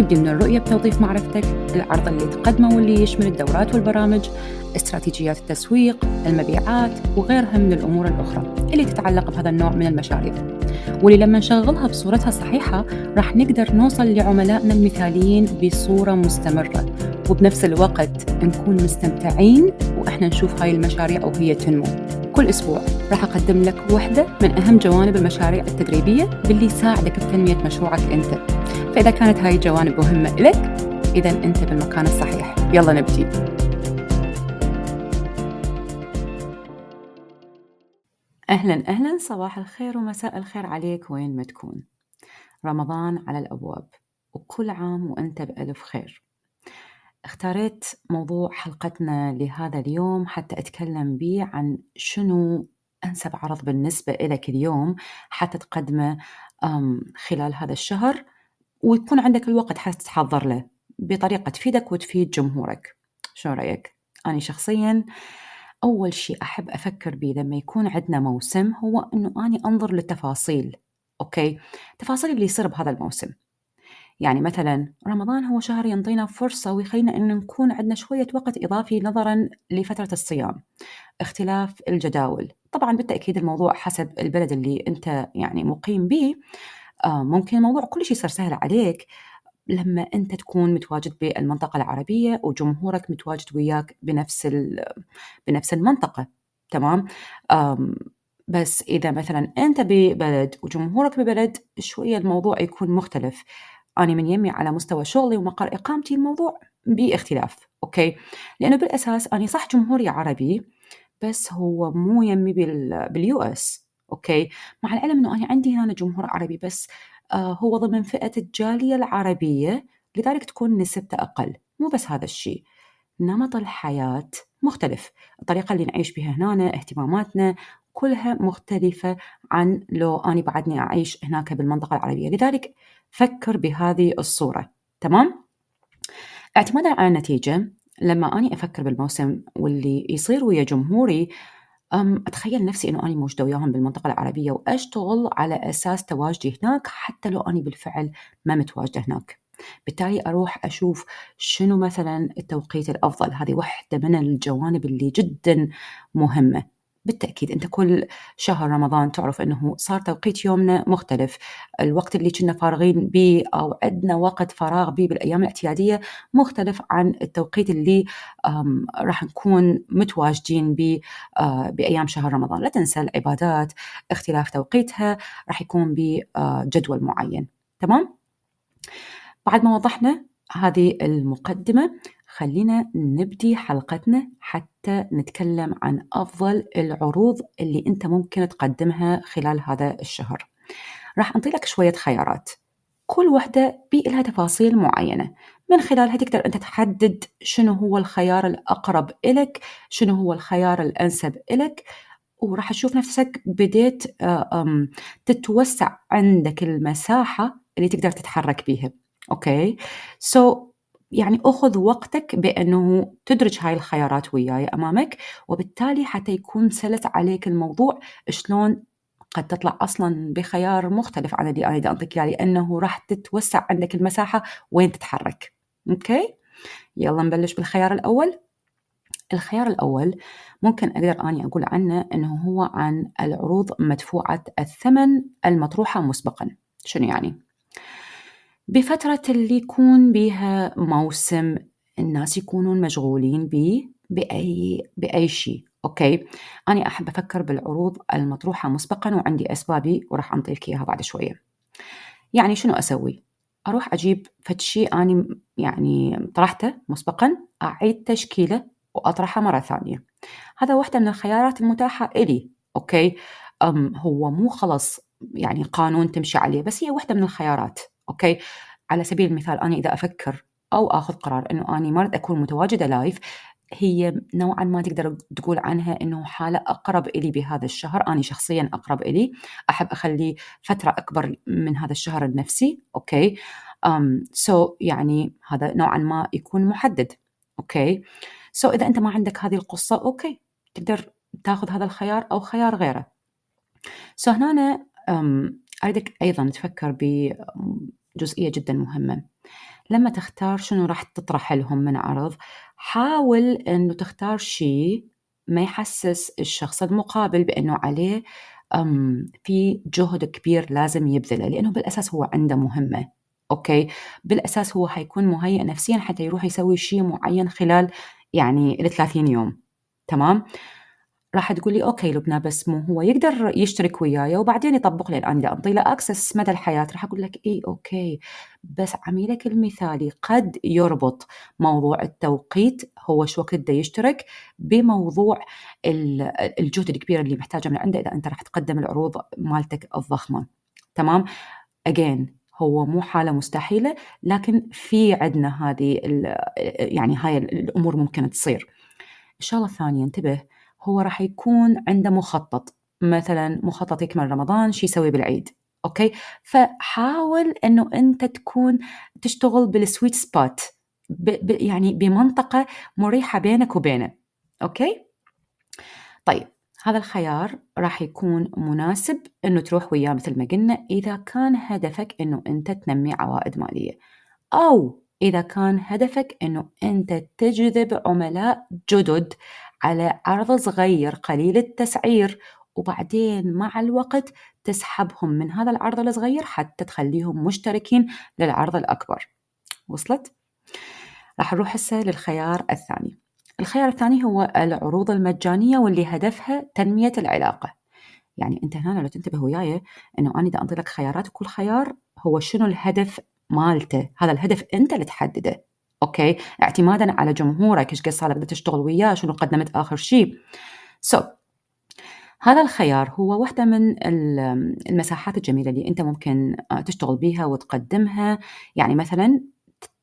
تبدي من الرؤية بتوظيف معرفتك العرض اللي تقدمه واللي يشمل الدورات والبرامج استراتيجيات التسويق المبيعات وغيرها من الأمور الأخرى اللي تتعلق بهذا النوع من المشاريع. واللي لما نشغلها بصورتها الصحيحة راح نقدر نوصل لعملائنا المثاليين بصورة مستمرة. وبنفس الوقت نكون مستمتعين وإحنا نشوف هاي المشاريع وهي تنمو. كل أسبوع راح أقدم لك واحدة من أهم جوانب المشاريع التدريبية باللي يساعدك بتنمية مشروعك أنت. فإذا كانت هاي الجوانب مهمة لك إذا أنت بالمكان الصحيح. يلا نبتدي أهلا أهلا. صباح الخير ومساء الخير عليك. وين ما تكون. رمضان على الأبواب. وكل عام وأنت بألف خير. اختاريت موضوع حلقتنا لهذا اليوم حتى أتكلم به عن شنو أنسب عرض بالنسبة لك اليوم حتى تقدمه خلال هذا الشهر ويكون عندك الوقت حتى تحضر له بطريقة تفيدك وتفيد جمهورك شو رأيك؟ أنا شخصيا أول شيء أحب أفكر به لما يكون عندنا موسم هو أنه أني أنظر للتفاصيل أوكي؟ تفاصيل اللي يصير بهذا الموسم يعني مثلا رمضان هو شهر ينطينا فرصة ويخلينا أن نكون عندنا شوية وقت إضافي نظرا لفترة الصيام. اختلاف الجداول. طبعا بالتأكيد الموضوع حسب البلد اللي أنت يعني مقيم به. آه، ممكن الموضوع كل شيء يصير سهل عليك. لما أنت تكون متواجد بالمنطقة العربية وجمهورك متواجد وياك بنفس بنفس المنطقة. تمام؟ بس إذا مثلا أنت ببلد وجمهورك ببلد شوية الموضوع يكون مختلف. أنا من يمي على مستوى شغلي ومقر إقامتي الموضوع باختلاف okay؟ لأنه بالأساس أنا صح جمهوري عربي بس هو مو يمي بال US okay؟ مع العلم إنه أنا عندي هنا جمهور عربي بس آه هو ضمن فئة الجالية العربية لذلك تكون نسبته أقل مو بس هذا الشيء. نمط الحياة مختلف الطريقة اللي نعيش بها هنا اهتماماتنا كلها مختلفة عن لو أنا بعدني أعيش هناك بالمنطقة العربية. لذلك فكر بهذه الصورة. تمام؟ اعتمادا على النتيجة. لما أني أفكر بالموسم واللي يصير ويا جمهوري أتخيل نفسي إنه أنا موجودة وياهم بالمنطقة العربية وأشتغل على أساس تواجدي هناك حتى لو أنا بالفعل ما متواجدة هناك. بالتالي أروح أشوف شنو مثلا التوقيت الأفضل. هذه واحدة من الجوانب اللي جدا مهمة. بالتأكيد أنت كل شهر رمضان تعرف أنه صار توقيت يومنا مختلف. الوقت اللي كنا فارغين به أو عندنا وقت فراغ به بالأيام الاعتيادية مختلف عن التوقيت اللي راح نكون متواجدين به آه، بأيام شهر رمضان. لا تنسى العبادات اختلاف توقيتها راح يكون بجدول معين. تمام؟ بعد ما وضحنا هذه المقدمة خلينا نبدي حلقتنا حتى نتكلم عن أفضل العروض اللي أنت ممكن تقدمها خلال هذا الشهر. راح أنطي لك شوية خيارات. كل وحدة بي لها تفاصيل معينة. من خلالها تقدر أنت تحدد شنو هو الخيار الأقرب إلك شنو هو الخيار الأنسب إلك وراح تشوف نفسك بديت آه، تتوسع عندك المساحة اللي تقدر تتحرك بيها. okay؟ so, يعني أخذ وقتك بأنه تدرج هاي الخيارات وياي أمامك وبالتالي حتى يكون سلس عليك الموضوع شلون قد تطلع أصلا بخيار مختلف عن اللي أنا بدي أعطيك إياه لأنه راح تتوسع عندك المساحة وين تتحرك. okay؟ يلا نبلش بالخيار الأول. الخيار الأول ممكن أقدر أني أقول عنه أنه هو عن العروض مدفوعة الثمن المطروحة مسبقا. شنو يعني؟ بفترة اللي يكون بيها موسم الناس يكونون مشغولين به بأي بأي شيء okay؟ أنا أحب أفكر بالعروض المطروحة مسبقا وعندي أسبابي وراح أنطيك إياها بعد شوية. يعني شنو أسوي؟ أروح أجيب فد شيء أنا يعني طرحته مسبقا أعيد تشكيله وأطرحه مرة ثانية. هذا واحدة من الخيارات المتاحة إلي okay؟ أم هو مو خلص يعني قانون تمشي عليه بس هي واحدة من الخيارات. okay؟ على سبيل المثال أنا إذا أفكر أو آخذ قرار إنه أني ما أكون متواجدة live هي نوعا ما تقدر تقول عنها إنه حالة أقرب إلي بهذا الشهر. أنا شخصيا أقرب إلي. أحب أخلي فترة أكبر من هذا الشهر لنفسي okay؟ um, so يعني هذا نوعا ما يكون محدد. okay؟ so إذا أنت ما عندك هذه القصة okay تقدر تاخذ هذا الخيار أو خيار غيره. so هنا أنا أريدك أيضا تفكر بجزئيه جدا مهمة. لما تختار شنو راح تطرح لهم من عرض حاول إنه تختار شيء ما يحسس الشخص المقابل بإنه عليه في جهد كبير لازم يبذله لأنه بالأساس هو عنده مهمة okay؟ بالأساس هو حيكون مهيئ نفسيا حتى يروح يسوي شيء معين خلال يعني ال 30 يوم تمام؟ راح تقول لي okay لبنى بس مو هو يقدر يشترك وياي وبعدين يطبق لي الان اذا انطي له access مدى الحياة. راح أقول لك اي okay. بس عميلك المثالي قد يربط موضوع التوقيت هو شو وقت بده يشترك بموضوع الجهد الكبير اللي محتاجه من عنده إذا أنت راح تقدم العروض مالتك الضخمة. تمام؟ اجين هو مو حالة مستحيلة لكن في عندنا هذه يعني هاي الأمور ممكن تصير. الشغلة الثانية انتبه. هو راح يكون عنده مخطط. مثلا مخطط يكمل رمضان شو يسوي بالعيد؟ okay؟ فحاول إنه أنت تكون تشتغل بال sweet spot يعني بمنطقة مريحة بينك وبينه. okay؟ طيب هذا الخيار راح يكون مناسب إنه تروح وياه مثل ما قلنا إذا كان هدفك إنه أنت تنمي عوائد مالية. أو إذا كان هدفك إنه أنت تجذب عملاء جدد على عرض صغير قليل التسعير وبعدين مع الوقت تسحبهم من هذا العرض الصغير حتى تخليهم مشتركين للعرض الأكبر. وصلت؟ راح نروح هسه للخيار الثاني. الخيار الثاني هو العروض المجانية واللي هدفها تنمية العلاقة. يعني أنت هنا لو تنتبه وياي أنه أنا إذا أنطي لك خيارات كل خيار هو شنو الهدف مالته؟ هذا الهدف أنت اللي تحدده. أوكي؟ اعتمادا على جمهورك إيش قد صار بدك تشتغل وياه شنو قدمت آخر شيء. so, هذا الخيار هو واحدة من المساحات الجميلة اللي أنت ممكن آه، تشتغل بيها وتقدمها. يعني مثلا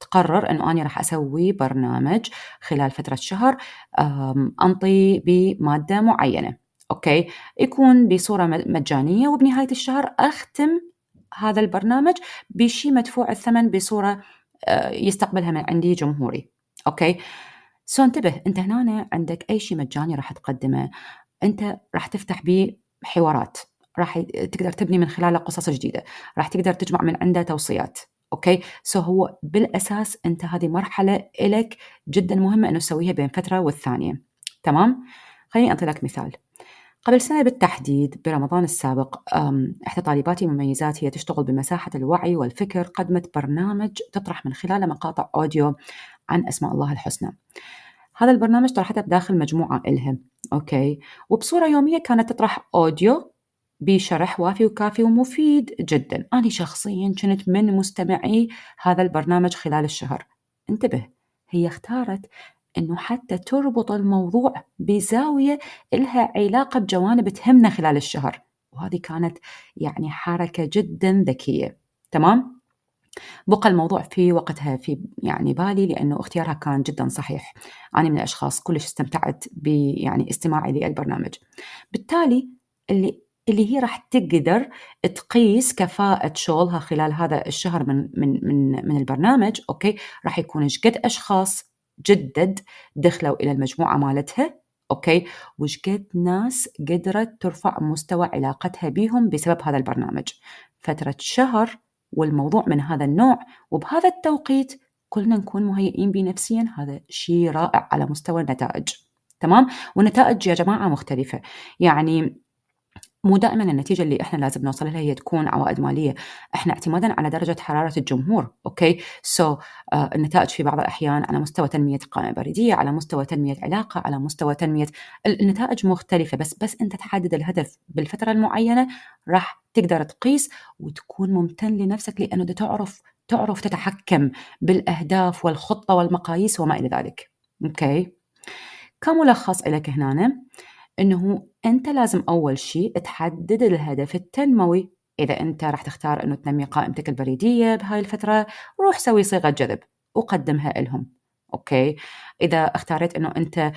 تقرر أنه أنا راح أسوي برنامج خلال فترة شهر أنطي بمادة معينة. okay؟ يكون بصورة مجانية وبنهاية الشهر أختم هذا البرنامج بشيء مدفوع الثمن بصورة يستقبلها من عندي جمهوري. okay؟ so انتبه أنت هنا عندك أي شيء مجاني راح تقدمه. أنت راح تفتح به حوارات. راح تقدر تبني من خلاله قصص جديدة. راح تقدر تجمع من عنده توصيات. okay؟ so هو بالأساس أنت هذه مرحلة لك جدا مهمة إنه تسويها بين فترة والثانية. تمام؟ خليني أعطي لك مثال. قبل سنة بالتحديد برمضان السابق إحدى طالباتي المميزات هي تشتغل بمساحة الوعي والفكر قدمت برنامج تطرح من خلاله مقاطع audio عن أسماء الله الحسنى. هذا البرنامج طرحته بداخل مجموعة إلها أوكي؟ وبصورة يومية كانت تطرح أوديو بشرح وافي وكافي ومفيد جدا. أنا شخصيا كنت من مستمعي هذا البرنامج خلال الشهر. انتبه هي اختارت إنه حتى تربط الموضوع بزاوية لها علاقة بجوانب تهمنا خلال الشهر. وهذه كانت يعني حركة جدا ذكية. تمام؟ بقى الموضوع في وقتها في يعني بالي لأنه اختيارها كان جدا صحيح. أنا من الأشخاص كلش استمتعت ب يعني استماعي للبرنامج. بالتالي اللي اللي هي راح تقدر تقيس كفاءة شغلها خلال هذا الشهر من من من من البرنامج okay؟ راح يكون إيش قد أشخاص جدد دخلوا إلى المجموعة مالتها okay؟ وش قد ناس قدرت ترفع مستوى علاقتها بيهم بسبب هذا البرنامج. فترة شهر والموضوع من هذا النوع وبهذا التوقيت كلنا نكون مهيئين نفسيا هذا شيء رائع على مستوى النتائج. تمام؟ والنتائج يا جماعة مختلفة. يعني مو دائما النتيجة اللي إحنا لازم نوصل لها هي تكون عوائد مالية. إحنا اعتمادا على درجة حرارة الجمهور okay؟ so so, uh, النتائج في بعض الأحيان على مستوى تنمية قائمة بريدية على مستوى تنمية علاقة على مستوى تنمية النتائج مختلفة بس بس أنت تحدد الهدف بالفترة المعينة راح تقدر تقيس وتكون ممتن لنفسك لأنه تعرف تعرف تتحكم بالأهداف والخطة والمقاييس وما إلى ذلك. okay؟ كملخص لك هنا. إنه أنت لازم أول شيء تحدد الهدف التنموي. إذا أنت راح تختار إنه تنمي قائمتك البريدية بهاي الفترة روح سوي صيغة جذب وقدمها لهم okay؟ إذا اختاريت إنه أنت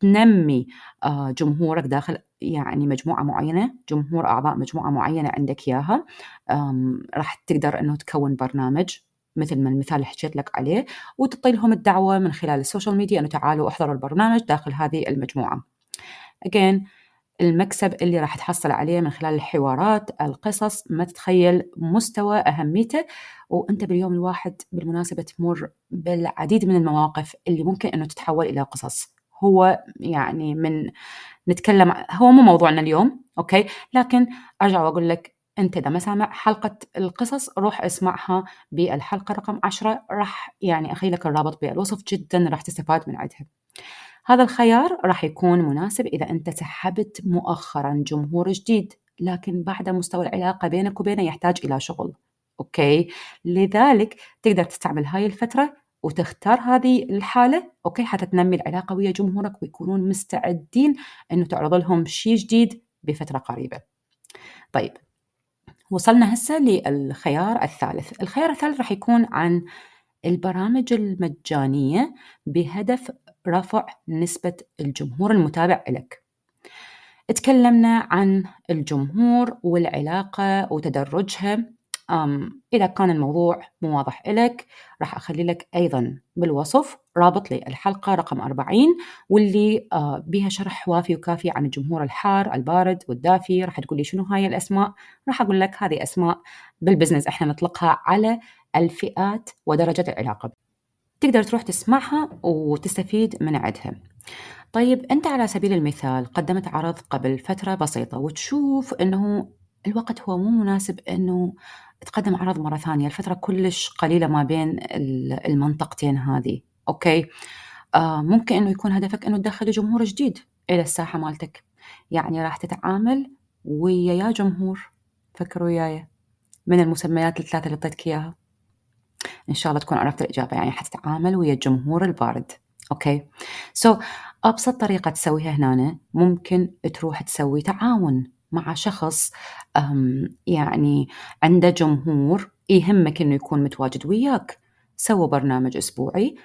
تنمي جمهورك داخل يعني مجموعة معينة جمهور أعضاء مجموعة معينة عندك إياها راح تقدر إنه تكون برنامج مثل ما المثال اللي حكيت لك عليه وتعطي لهم الدعوة من خلال السوشيال ميديا إنه تعالوا احضروا البرنامج داخل هذه المجموعة. Again المكسب اللي راح تحصل عليه من خلال الحوارات القصص ما تتخيل مستوى أهميته وأنت باليوم الواحد بالمناسبة تمر بالعديد من المواقف اللي ممكن أنه تتحول إلى قصص. هو يعني من نتكلم هو مو موضوعنا اليوم okay؟ لكن أرجع وأقول لك أنت إذا ما سامع حلقة القصص روح اسمعها بالحلقة رقم عشرة. راح يعني أخلي لك الرابط بالوصف جدا راح تستفاد من عندها هذا الخيار راح يكون مناسب إذا أنت سحبت مؤخرا جمهور جديد لكن بعد مستوى العلاقة بينك وبينه يحتاج إلى شغل. okay؟ لذلك تقدر تستعمل هاي الفترة وتختار هذه الحالة أوكي؟ حتى تنمي العلاقة ويا جمهورك ويكونون مستعدين أنه تعرض لهم شيء جديد بفترة قريبة. طيب وصلنا هسه للخيار الثالث. الخيار الثالث راح يكون عن البرامج المجانية بهدف رفع نسبة الجمهور المتابع لك تكلمنا عن الجمهور والعلاقة وتدرجها. إذا كان الموضوع مو واضح لك راح أخلي لك أيضا بالوصف. رابط للحلقة رقم 40 واللي آه بها شرح وافي وكافي عن الجمهور الحار البارد والدافي. راح تقول لي شنو هاي الأسماء؟ راح أقول لك هذه أسماء بالبزنس إحنا نطلقها على الفئات ودرجة العلاقة. تقدر تروح تسمعها وتستفيد من عدها. طيب أنت على سبيل المثال قدمت عرض قبل فترة بسيطة وتشوف أنه الوقت هو مو مناسب أنه تقدم عرض مرة ثانية. الفترة كلش قليلة ما بين المنطقتين هذه. okay؟ آه ممكن أنه يكون هدفك أنه تدخل جمهور جديد إلى الساحة مالتك. يعني راح تتعامل ويا يا جمهور. فكروا وياي. من المسميات الثلاثة اللي أعطيتك إياها؟ إن شاء الله تكون عرفت الإجابة يعني حتتعامل ويا الجمهور البارد. okay؟ so so, أبسط طريقة تسويها هنا ممكن تروح تسوي تعاون مع شخص يعني عنده جمهور يهمك إنه يكون متواجد وياك. سووا برنامج أسبوعي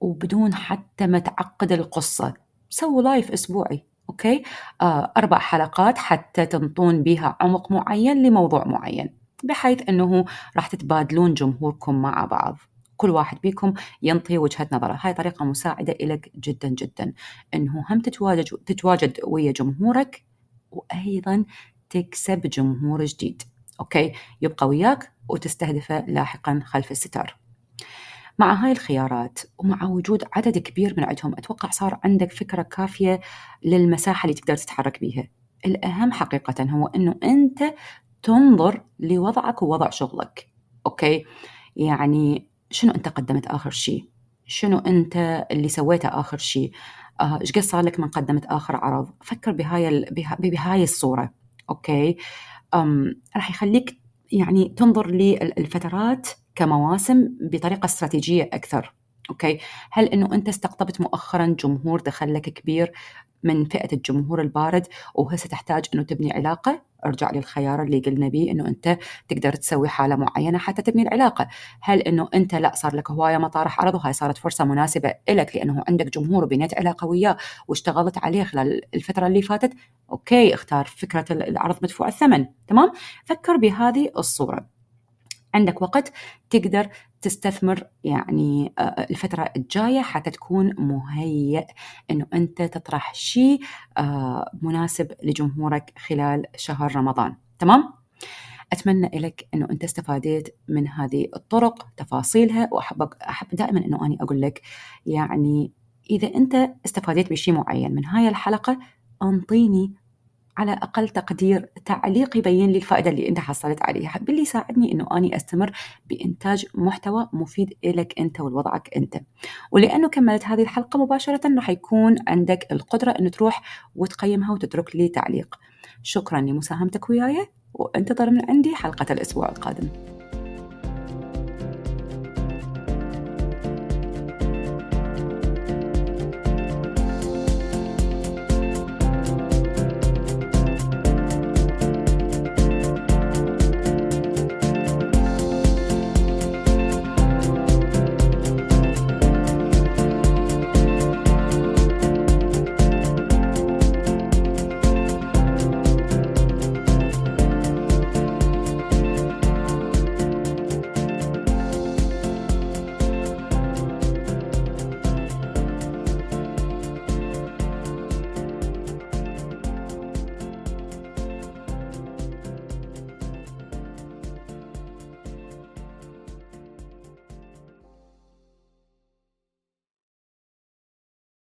وبدون حتى ما تعقد القصة سووا live أسبوعي. okay؟ آه أربع حلقات حتى تنطون بها عمق معين لموضوع معين. بحيث أنه راح تتبادلون جمهوركم مع بعض. كل واحد بيكم ينطي وجهة نظره. هاي طريقة مساعدة لك جدا جدا. أنه هم تتواجد, تتواجد ويا جمهورك وأيضا تكسب جمهور جديد. okay؟ يبقى وياك وتستهدفه لاحقا خلف الستار. مع هاي الخيارات ومع وجود عدد كبير من عندهم أتوقع صار عندك فكرة كافية للمساحة اللي تقدر تتحرك بيها. الأهم حقيقة هو أنه أنت تنظر لوضعك ووضع شغلك okay؟ يعني شنو أنت قدمت آخر شيء شنو أنت اللي سويته آخر شيء آه، إيش قد صار لك من قدمت آخر عرض؟ فكر بهاي بهاي الصورة okay؟ أم راح يخليك يعني تنظر للفترات كمواسم بطريقة استراتيجية أكثر. okay؟ هل إنه أنت استقطبت مؤخرا جمهور دخل لك كبير من فئة الجمهور البارد وهسه تحتاج إنه تبني علاقة؟ أرجع للخيار اللي قلنا به إنه أنت تقدر تسوي حالة معينة حتى تبني العلاقة. هل إنه أنت لا صار لك هواية ما طارح عرض وهاي صارت فرصة مناسبة لك لأنه عندك جمهور وبنيت علاقة وياه واشتغلت عليه خلال الفترة اللي فاتت؟ أوكي اختار فكرة العرض مدفوع الثمن تمام؟ فكر بهذه الصورة. عندك وقت تقدر تستثمر يعني آه، الفترة الجاية حتى تكون مهيئ إنه أنت تطرح شيء آه، مناسب لجمهورك خلال شهر رمضان تمام؟ أتمنى لك إنه أنت استفاديت من هذه الطرق تفاصيلها واحب أحب دائما إنه أني أقول لك يعني إذا أنت استفاديت بشيء معين من هاي الحلقة أنطيني على أقل تقدير تعليق يبين لي الفائدة اللي أنت حصلت عليها. باللي يساعدني أنه أني أستمر بإنتاج محتوى مفيد لك أنت ولوضعك أنت. ولأنه كملت هذه الحلقة مباشرة راح يكون عندك القدرة أنه تروح وتقيمها وتترك لي تعليق. شكرا لمساهمتك وياي وانتظر من عندي حلقة الأسبوع القادم.